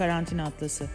Karantina Atlası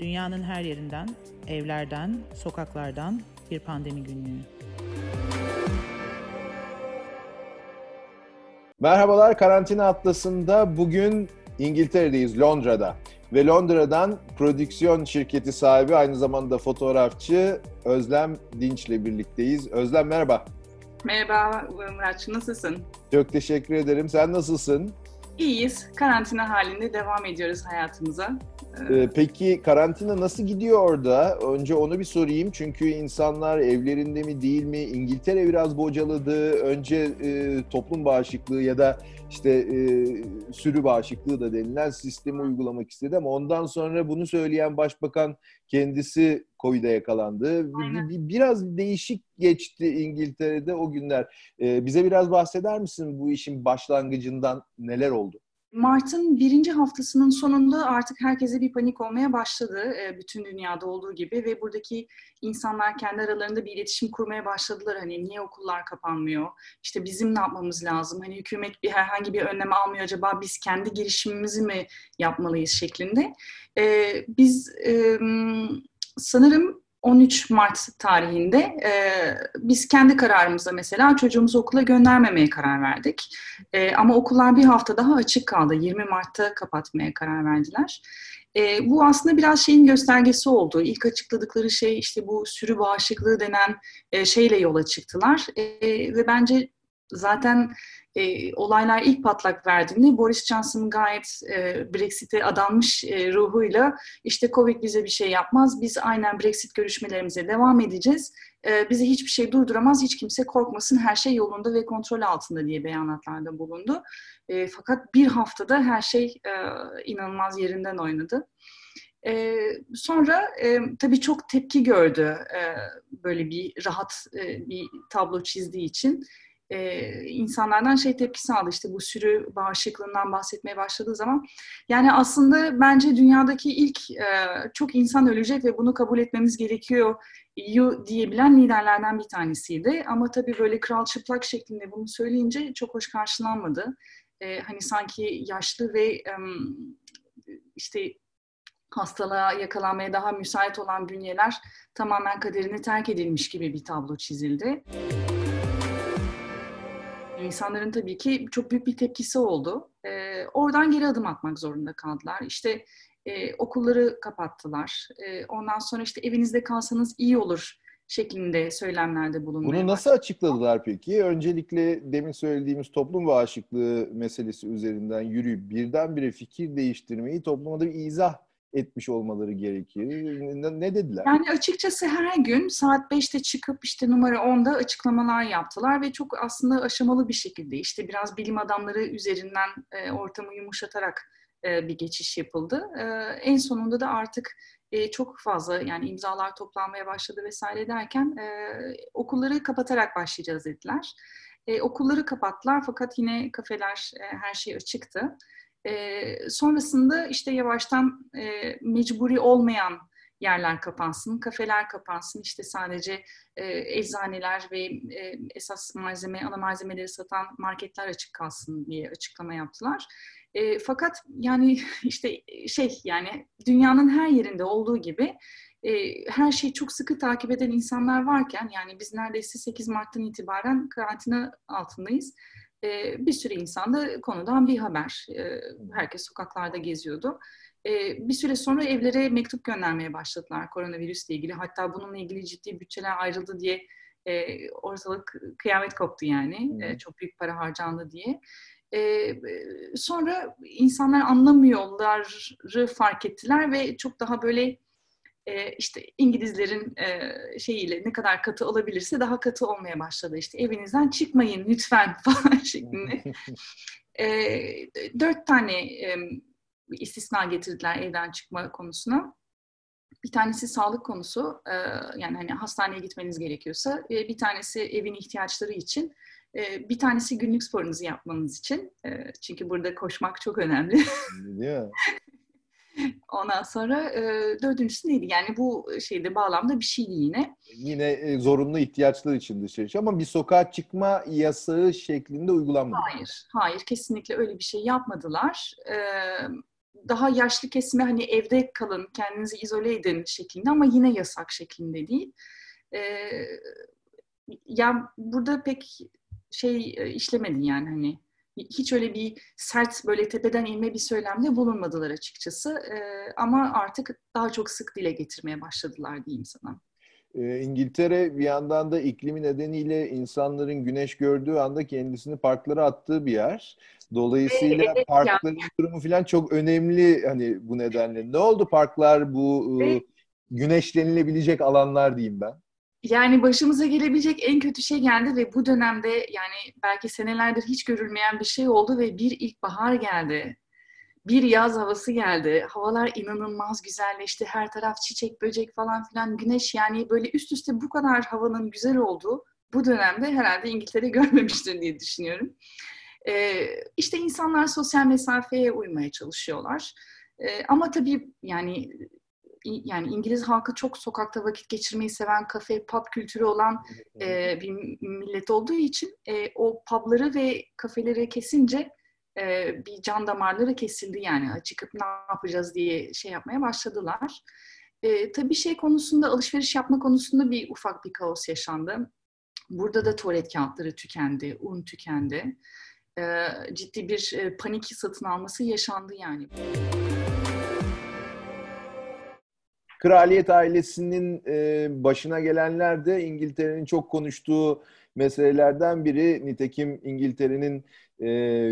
Dünyanın her yerinden, evlerden, sokaklardan bir pandemi günlüğü. Merhabalar Karantina Atlası'nda bugün İngiltere'deyiz, Londra'da. Ve Londra'dan prodüksiyon şirketi sahibi, aynı zamanda fotoğrafçı Özlem Dinç'le birlikteyiz. Özlem merhaba. Merhaba Muratçı, nasılsın? Çok teşekkür ederim. Sen nasılsın? İyiyiz. Karantina halinde devam ediyoruz hayatımıza. Ee, peki karantina nasıl gidiyor orada? Önce onu bir sorayım. Çünkü insanlar evlerinde mi değil mi? İngiltere biraz bocaladı. Önce e, toplum bağışıklığı ya da işte e, sürü bağışıklığı da denilen sistemi uygulamak istedi ama ondan sonra bunu söyleyen başbakan kendisi Covid'e yakalandı. Bir, bir, biraz değişik geçti İngiltere'de o günler. Ee, bize biraz bahseder misin bu işin başlangıcından neler oldu? Mart'ın birinci haftasının sonunda artık herkese bir panik olmaya başladı. E, bütün dünyada olduğu gibi ve buradaki insanlar kendi aralarında bir iletişim kurmaya başladılar. Hani niye okullar kapanmıyor? İşte bizim ne yapmamız lazım? Hani hükümet bir herhangi bir önlem almıyor. Acaba biz kendi girişimimizi mi yapmalıyız şeklinde. E, biz e, sanırım 13 Mart tarihinde e, biz kendi kararımızla mesela çocuğumuzu okula göndermemeye karar verdik. E, ama okullar bir hafta daha açık kaldı. 20 Mart'ta kapatmaya karar verdiler. E, bu aslında biraz şeyin göstergesi oldu. İlk açıkladıkları şey işte bu sürü bağışıklığı denen e, şeyle yola çıktılar. E, ve bence zaten e, olaylar ilk patlak verdiğinde Boris Johnson gayet e, Brexit'e adanmış e, ruhuyla işte Covid bize bir şey yapmaz, biz aynen Brexit görüşmelerimize devam edeceğiz, e, bizi hiçbir şey durduramaz, hiç kimse korkmasın, her şey yolunda ve kontrol altında diye beyanatlarda bulundu. E, fakat bir haftada her şey e, inanılmaz yerinden oynadı. E, sonra e, tabii çok tepki gördü e, böyle bir rahat e, bir tablo çizdiği için e, insanlardan şey tepkisi aldı işte bu sürü bağışıklığından bahsetmeye başladığı zaman. Yani aslında bence dünyadaki ilk e, çok insan ölecek ve bunu kabul etmemiz gerekiyor diyebilen liderlerden bir tanesiydi. Ama tabii böyle kral çıplak şeklinde bunu söyleyince çok hoş karşılanmadı. E, hani sanki yaşlı ve e, işte hastalığa yakalanmaya daha müsait olan bünyeler tamamen kaderine terk edilmiş gibi bir tablo çizildi. İnsanların tabii ki çok büyük bir tepkisi oldu. E, oradan geri adım atmak zorunda kaldılar. İşte e, okulları kapattılar. E, ondan sonra işte evinizde kalsanız iyi olur şeklinde söylemlerde bulunmaya Bunu nasıl açıkladılar peki? Öncelikle demin söylediğimiz toplum bağışıklığı meselesi üzerinden yürüyüp birdenbire fikir değiştirmeyi topluma da bir izah etmiş olmaları gerekir. Ne, dediler? Yani açıkçası her gün saat 5'te çıkıp işte numara 10'da açıklamalar yaptılar ve çok aslında aşamalı bir şekilde işte biraz bilim adamları üzerinden e, ortamı yumuşatarak e, bir geçiş yapıldı. E, en sonunda da artık çok fazla yani imzalar toplanmaya başladı vesaire derken okulları kapatarak başlayacağız dediler. Okulları kapattılar fakat yine kafeler her şey açıktı. E, sonrasında işte yavaştan e, mecburi olmayan yerler kapansın, kafeler kapansın, işte sadece e, eczaneler ve e, esas malzeme, ana malzemeleri satan marketler açık kalsın diye açıklama yaptılar. E, fakat yani işte şey yani dünyanın her yerinde olduğu gibi e, her şeyi çok sıkı takip eden insanlar varken yani biz neredeyse 8 Mart'tan itibaren karantina altındayız bir sürü insan da konudan bir haber. herkes sokaklarda geziyordu. bir süre sonra evlere mektup göndermeye başladılar koronavirüsle ilgili. Hatta bununla ilgili ciddi bütçeler ayrıldı diye ortalık kıyamet koptu yani. Hmm. çok büyük para harcandı diye. sonra insanlar anlamıyorları fark ettiler ve çok daha böyle e, işte İngilizlerin e, şeyiyle ne kadar katı olabilirse daha katı olmaya başladı. İşte evinizden çıkmayın lütfen falan şeklinde. e, dört tane e, istisna getirdiler evden çıkma konusuna. Bir tanesi sağlık konusu, e, yani hani hastaneye gitmeniz gerekiyorsa, e, bir tanesi evin ihtiyaçları için, e, bir tanesi günlük sporunuzu yapmanız için. E, çünkü burada koşmak çok önemli. Mi? Ondan sonra e, dördüncüsü neydi? Yani bu şeyde bağlamda bir şeydi yine. Yine e, zorunlu ihtiyaçlar için dışarı çıkıyor ama bir sokağa çıkma yasağı şeklinde uygulanmadı. Hayır, hayır kesinlikle öyle bir şey yapmadılar. E, daha yaşlı kesime hani evde kalın, kendinizi izole edin şeklinde ama yine yasak şeklinde değil. E, ya burada pek şey e, işlemedi yani hani hiç öyle bir sert böyle tepeden inme bir söylemde bulunmadılar açıkçası. E, ama artık daha çok sık dile getirmeye başladılar diyeyim sana. E, İngiltere bir yandan da iklimi nedeniyle insanların güneş gördüğü anda kendisini parklara attığı bir yer. Dolayısıyla evet, parkların yani. durumu falan çok önemli hani bu nedenle. Ne oldu parklar bu evet. güneşlenilebilecek alanlar diyeyim ben? Yani başımıza gelebilecek en kötü şey geldi ve bu dönemde yani belki senelerdir hiç görülmeyen bir şey oldu ve bir ilkbahar geldi. Bir yaz havası geldi. Havalar inanılmaz güzelleşti. Her taraf çiçek, böcek falan filan. Güneş yani böyle üst üste bu kadar havanın güzel olduğu bu dönemde herhalde İngiltere görmemiştir diye düşünüyorum. Ee, işte insanlar sosyal mesafeye uymaya çalışıyorlar. Ee, ama tabii yani yani İngiliz halkı çok sokakta vakit geçirmeyi seven, kafe, pub kültürü olan e, bir millet olduğu için e, o pubları ve kafeleri kesince e, bir can damarları kesildi yani çıkıp ne yapacağız diye şey yapmaya başladılar. E, tabii şey konusunda alışveriş yapma konusunda bir ufak bir kaos yaşandı. Burada da tuvalet kağıtları tükendi, un tükendi. E, ciddi bir e, panik satın alması yaşandı yani. Kraliyet ailesinin e, başına gelenler de İngiltere'nin çok konuştuğu meselelerden biri. Nitekim İngiltere'nin e,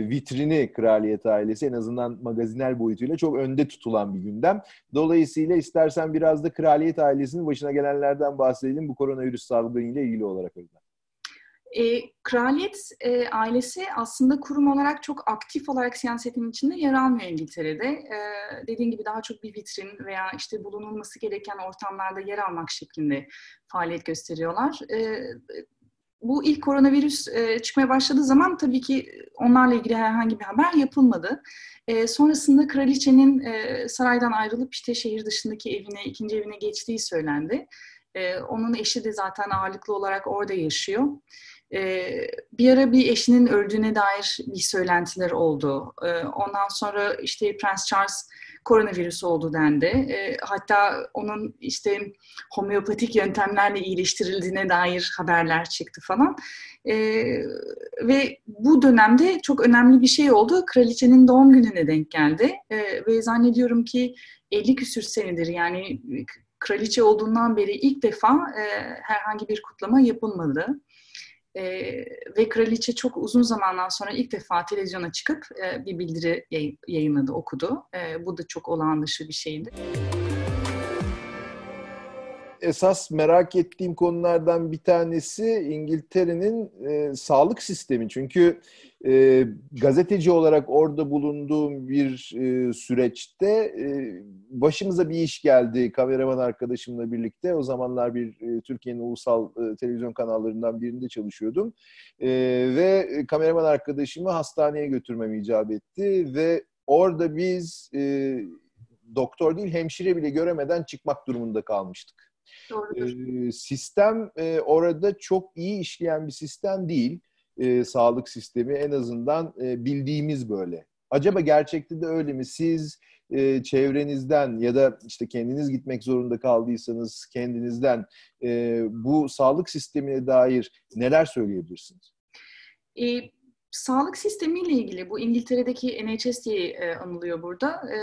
vitrini kraliyet ailesi en azından magazinel boyutuyla çok önde tutulan bir gündem. Dolayısıyla istersen biraz da kraliyet ailesinin başına gelenlerden bahsedelim bu koronavirüs salgını ile ilgili olarak. Öyle. E, kraliyet e, ailesi aslında kurum olarak çok aktif olarak siyasetin içinde yer almıyor İngiltere'de. E, dediğim gibi daha çok bir vitrin veya işte bulunulması gereken ortamlarda yer almak şeklinde faaliyet gösteriyorlar. E, bu ilk koronavirüs e, çıkmaya başladığı zaman tabii ki onlarla ilgili herhangi bir haber yapılmadı. E, sonrasında kraliçenin e, saraydan ayrılıp işte şehir dışındaki evine, ikinci evine geçtiği söylendi. E, onun eşi de zaten ağırlıklı olarak orada yaşıyor. Ee, bir ara bir eşinin öldüğüne dair bir söylentiler oldu. Ee, ondan sonra işte Prens Charles koronavirüs oldu dendi. Ee, hatta onun işte homeopatik yöntemlerle iyileştirildiğine dair haberler çıktı falan. ve bu dönemde çok önemli bir şey oldu. Kraliçenin doğum gününe denk geldi. ve zannediyorum ki 50 küsür senedir yani kraliçe olduğundan beri ilk defa herhangi bir kutlama yapılmadı. E, ve kraliçe çok uzun zamandan sonra ilk defa televizyona çıkıp e, bir bildiri yayınladı, okudu. E, bu da çok olağan dışı bir şeydi. Esas merak ettiğim konulardan bir tanesi İngiltere'nin e, sağlık sistemi. Çünkü e, gazeteci olarak orada bulunduğum bir e, süreçte e, başımıza bir iş geldi kameraman arkadaşımla birlikte. O zamanlar bir e, Türkiye'nin ulusal e, televizyon kanallarından birinde çalışıyordum. E, ve kameraman arkadaşımı hastaneye götürmem icap etti ve orada biz e, doktor değil hemşire bile göremeden çıkmak durumunda kalmıştık. Doğrudur. E, sistem e, orada çok iyi işleyen bir sistem değil e, sağlık sistemi en azından e, bildiğimiz böyle. Acaba gerçekte de öyle mi? Siz e, çevrenizden ya da işte kendiniz gitmek zorunda kaldıysanız kendinizden e, bu sağlık sistemine dair neler söyleyebilirsiniz? E, sağlık sistemiyle ilgili bu İngiltere'deki NHS diye e, anılıyor burada. E,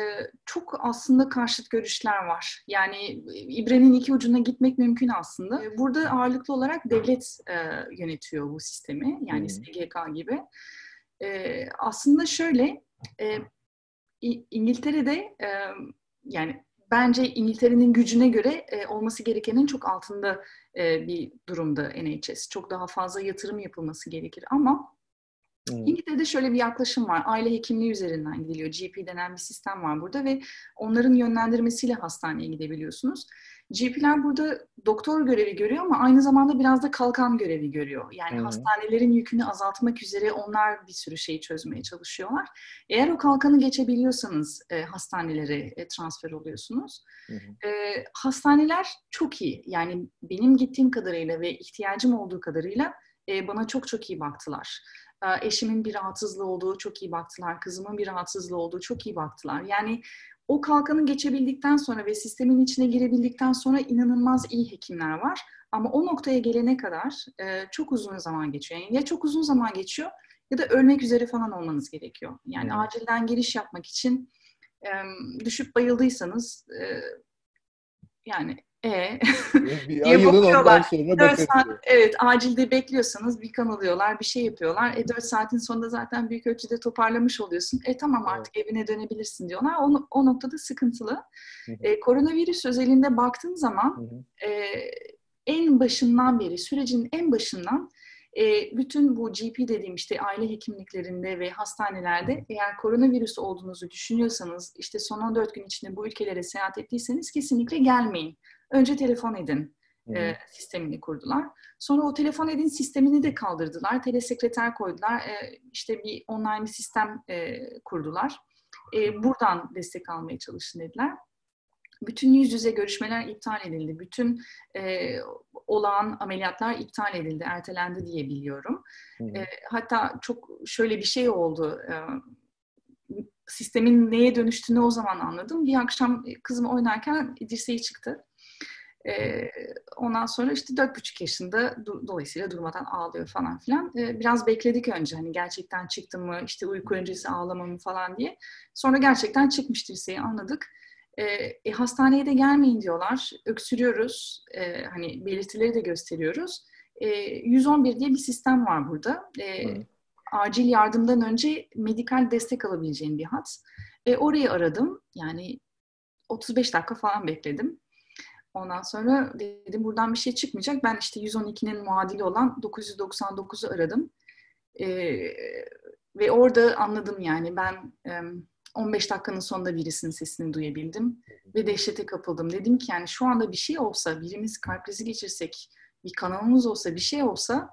çok aslında karşıt görüşler var. Yani e, ibrenin iki ucuna gitmek mümkün aslında. E, burada ağırlıklı olarak devlet e, yönetiyor bu sistemi. Yani hmm. SGK gibi. E, aslında şöyle e, İngiltere'de e, yani bence İngiltere'nin gücüne göre e, olması gerekenin çok altında e, bir durumda NHS. Çok daha fazla yatırım yapılması gerekir ama Hmm. İngiltere'de şöyle bir yaklaşım var. Aile hekimliği üzerinden gidiliyor. GP denen bir sistem var burada ve onların yönlendirmesiyle hastaneye gidebiliyorsunuz. GP'ler burada doktor görevi görüyor ama aynı zamanda biraz da kalkan görevi görüyor. Yani Hı-hı. hastanelerin yükünü azaltmak üzere onlar bir sürü şeyi çözmeye çalışıyorlar. Eğer o kalkanı geçebiliyorsanız e, hastanelere e, transfer oluyorsunuz. E, hastaneler çok iyi. Yani benim gittiğim kadarıyla ve ihtiyacım olduğu kadarıyla e, bana çok çok iyi baktılar. E, eşimin bir rahatsızlığı olduğu çok iyi baktılar. Kızımın bir rahatsızlığı olduğu çok iyi baktılar. Yani o kalkanı geçebildikten sonra ve sistemin içine girebildikten sonra inanılmaz iyi hekimler var. Ama o noktaya gelene kadar e, çok uzun zaman geçiyor. Yani ya çok uzun zaman geçiyor ya da ölmek üzere falan olmanız gerekiyor. Yani hmm. acilden giriş yapmak için e, düşüp bayıldıysanız e, yani e bir ayılın ondan sonra bakarız. Saat, evet acilde bekliyorsanız bir kan alıyorlar bir şey yapıyorlar. E 4 saatin sonunda zaten büyük ölçüde toparlamış oluyorsun. E tamam artık evet. evine dönebilirsin diyorlar. O, o noktada sıkıntılı. E, koronavirüs özelinde baktığın zaman e, en başından beri sürecin en başından e, bütün bu GP dediğim işte aile hekimliklerinde ve hastanelerde eğer koronavirüs olduğunuzu düşünüyorsanız işte son 14 gün içinde bu ülkelere seyahat ettiyseniz kesinlikle gelmeyin. Önce telefon edin e, sistemini kurdular. Sonra o telefon edin sistemini de kaldırdılar. Telesekreter koydular. E, işte bir online bir sistem e, kurdular. E, buradan destek almaya çalışın dediler. Bütün yüz yüze görüşmeler iptal edildi. Bütün e, olağan ameliyatlar iptal edildi, ertelendi diye biliyorum. E, hatta çok şöyle bir şey oldu. E, sistemin neye dönüştüğünü o zaman anladım. Bir akşam kızım oynarken dirseği çıktı. E, ondan sonra işte dört buçuk yaşında do, dolayısıyla durmadan ağlıyor falan filan. E, biraz bekledik önce hani gerçekten çıktı mı, işte uyku öncesi ağlama mı falan diye. Sonra gerçekten çıkmış dirseği anladık. E, e, hastaneye de gelmeyin diyorlar. Öksürüyoruz. E, hani belirtileri de gösteriyoruz. E, 111 diye bir sistem var burada. E, acil yardımdan önce medikal destek alabileceğim bir hat. E, orayı aradım. Yani 35 dakika falan bekledim. Ondan sonra dedim buradan bir şey çıkmayacak. Ben işte 112'nin muadili olan 999'u aradım. Ee, ve orada anladım yani ben e, 15 dakikanın sonunda birisinin sesini duyabildim ve dehşete kapıldım. Dedim ki yani şu anda bir şey olsa, birimiz kalp krizi geçirsek, bir kanalımız olsa, bir şey olsa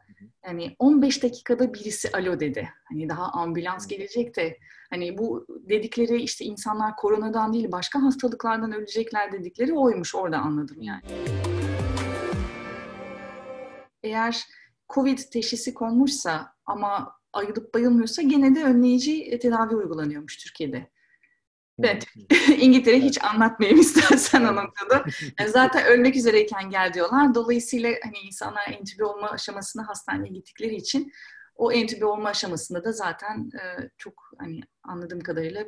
yani 15 dakikada birisi alo dedi. Hani daha ambulans gelecek de hani bu dedikleri işte insanlar koronadan değil başka hastalıklardan ölecekler dedikleri oymuş orada anladım yani. Eğer Covid teşhisi konmuşsa ama ayılıp bayılmıyorsa gene de önleyici tedavi uygulanıyormuş Türkiye'de. Evet. İngiltere hiç anlatmayayım istersen noktada. Yani zaten ölmek üzereyken gel diyorlar. Dolayısıyla hani insanlar entübe olma aşamasına hastaneye gittikleri için o entübe olma aşamasında da zaten e, çok hani anladığım kadarıyla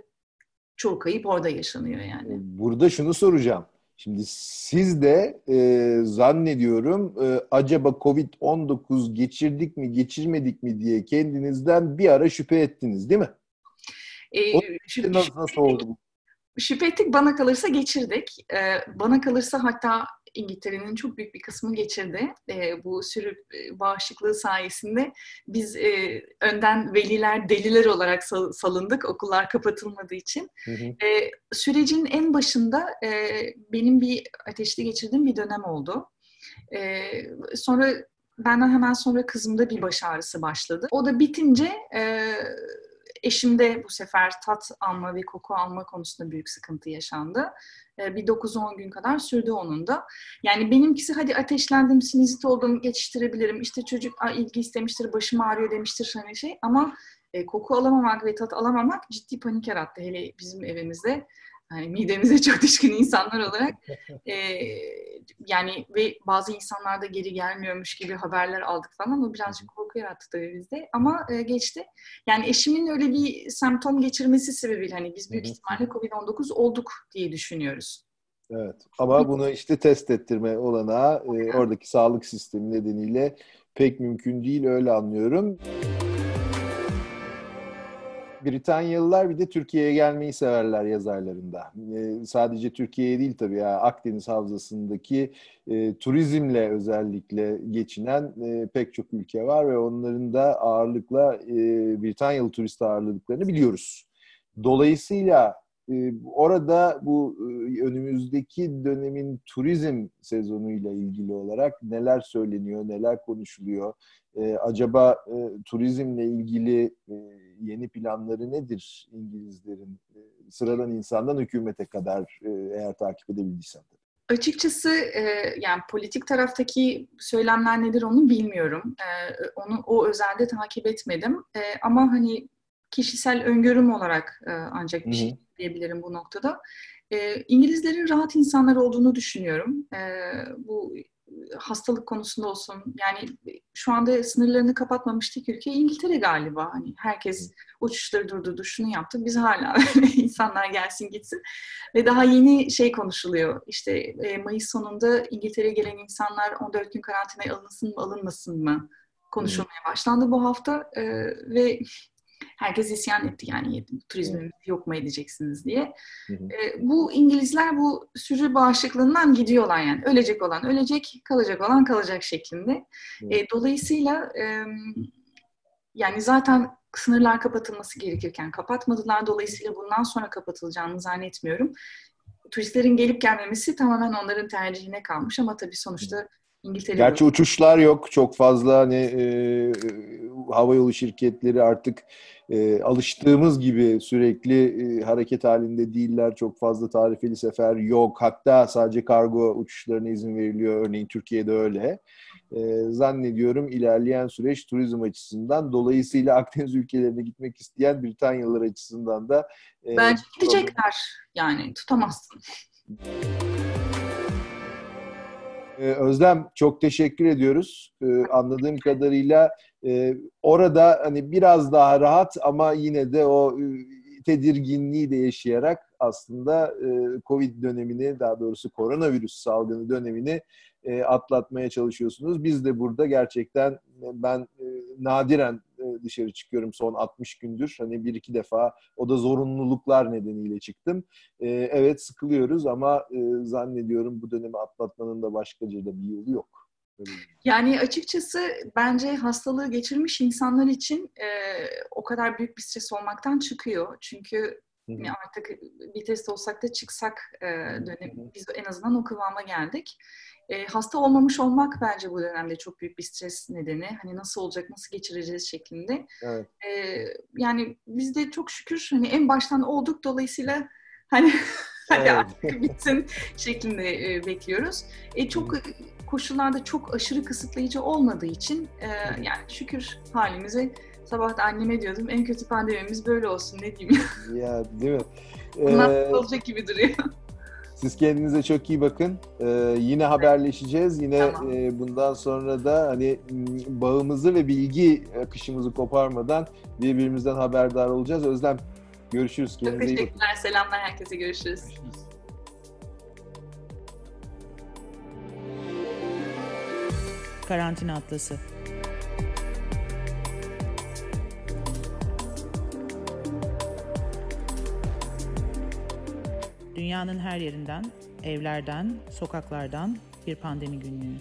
çoğu kayıp orada yaşanıyor yani. Burada şunu soracağım. Şimdi siz de e, zannediyorum e, acaba Covid-19 geçirdik mi geçirmedik mi diye kendinizden bir ara şüphe ettiniz değil mi? E, şüphe, nasıl, nasıl oldu Şüphe ettik, bana kalırsa geçirdik. E, bana kalırsa hatta İngiltere'nin çok büyük bir kısmı geçirdi. E, bu sürü e, bağışıklığı sayesinde biz e, önden veliler, deliler olarak sal- salındık okullar kapatılmadığı için. Hı hı. E, sürecin en başında e, benim bir ateşli geçirdiğim bir dönem oldu. E, sonra benden hemen sonra kızımda bir baş ağrısı başladı. O da bitince e, Eşimde bu sefer tat alma ve koku alma konusunda büyük sıkıntı yaşandı. Ee, bir 9-10 gün kadar sürdü onun da. Yani benimkisi hadi ateşlendim, sinüzit oldum, geçiştirebilirim. İşte çocuk ilgi istemiştir, başım ağrıyor demiştir hani şey. Ama e, koku alamamak ve tat alamamak ciddi panik yarattı hele bizim evimizde yani midemize çok düşkün insanlar olarak e, yani ve bazı insanlar da geri gelmiyormuş gibi haberler aldık falan. O birazcık korku yarattı tabii bizde. Ama e, geçti. Yani eşimin öyle bir semptom geçirmesi sebebiyle hani biz büyük ihtimalle COVID-19 olduk diye düşünüyoruz. Evet. Ama bunu işte test ettirme olanağı e, oradaki sağlık sistemi nedeniyle pek mümkün değil öyle anlıyorum. Britanyalılar bir de Türkiye'ye gelmeyi severler yazarlarında. E, sadece Türkiye'ye değil tabii ya Akdeniz Havzası'ndaki e, turizmle özellikle geçinen e, pek çok ülke var ve onların da ağırlıkla e, Britanyalı turist ağırlıklarını biliyoruz. Dolayısıyla e, orada bu e, önümüzdeki dönemin turizm sezonuyla ilgili olarak neler söyleniyor, neler konuşuluyor? E, acaba e, turizmle ilgili e, yeni planları nedir İngilizlerin? E, sıradan insandan hükümete kadar e, eğer takip edebildiysen. Açıkçası e, yani politik taraftaki söylemler nedir onu bilmiyorum. E, onu o özelde takip etmedim. E, ama hani kişisel öngörüm olarak e, ancak bir şey diyebilirim bu noktada. E, İngilizlerin rahat insanlar olduğunu düşünüyorum. E, bu hastalık konusunda olsun. Yani şu anda sınırlarını kapatmamış tek ülke İngiltere galiba. Hani herkes uçuşları durdurdu, şunu yaptı. Biz hala insanlar gelsin gitsin. Ve daha yeni şey konuşuluyor. İşte e, Mayıs sonunda İngiltere'ye gelen insanlar 14 gün karantinaya alınsın mı alınmasın mı konuşulmaya başlandı bu hafta. E, ve herkes isyan etti yani turizmimizi yok mu edeceksiniz diye. Hı hı. E, bu İngilizler bu sürü bağışıklığından gidiyorlar yani. Ölecek olan ölecek, kalacak olan kalacak şeklinde. E, dolayısıyla e, yani zaten sınırlar kapatılması gerekirken kapatmadılar. Dolayısıyla bundan sonra kapatılacağını zannetmiyorum. Turistlerin gelip gelmemesi tamamen onların tercihine kalmış ama tabii sonuçta İngiltere. Gerçi uçuşlar yok çok fazla hani e, havayolu şirketleri artık e, alıştığımız gibi sürekli e, hareket halinde değiller. Çok fazla tarifeli sefer yok. Hatta sadece kargo uçuşlarına izin veriliyor. Örneğin Türkiye'de öyle. E, zannediyorum ilerleyen süreç turizm açısından dolayısıyla Akdeniz ülkelerine gitmek isteyen Britanyalılar açısından da e, Bence gidecekler. Yani tutamazsın. Ee, Özlem çok teşekkür ediyoruz. Ee, anladığım kadarıyla e, orada hani biraz daha rahat ama yine de o e, tedirginliği de yaşayarak aslında e, Covid dönemini daha doğrusu koronavirüs salgını dönemini atlatmaya çalışıyorsunuz. Biz de burada gerçekten ben nadiren dışarı çıkıyorum son 60 gündür. Hani bir iki defa o da zorunluluklar nedeniyle çıktım. E, evet sıkılıyoruz ama e, zannediyorum bu dönemi atlatmanın da başkaca da bir yolu yok. Yani açıkçası bence hastalığı geçirmiş insanlar için e, o kadar büyük bir stres olmaktan çıkıyor. Çünkü yani artık bir test olsak da çıksak e, dönem, biz en azından o kıvama geldik. E, hasta olmamış olmak bence bu dönemde çok büyük bir stres nedeni. Hani nasıl olacak, nasıl geçireceğiz şeklinde. Evet. E, yani biz de çok şükür hani en baştan olduk dolayısıyla hani hadi artık bitsin şeklinde e, bekliyoruz. E, çok koşullarda çok aşırı kısıtlayıcı olmadığı için e, yani şükür halimize sabah da anneme diyordum en kötü pandemimiz böyle olsun ne diyeyim. ya değil mi? Bunlar ee, olacak gibi duruyor. Siz kendinize çok iyi bakın. Ee, yine haberleşeceğiz. Yine tamam. e, bundan sonra da hani bağımızı ve bilgi akışımızı koparmadan birbirimizden haberdar olacağız. Özlem görüşürüz. Kendinize çok teşekkürler. iyi bakın. Selamlar herkese. Görüşürüz. görüşürüz. Karantina Atlası Dünyanın her yerinden, evlerden, sokaklardan bir pandemi günlüğü.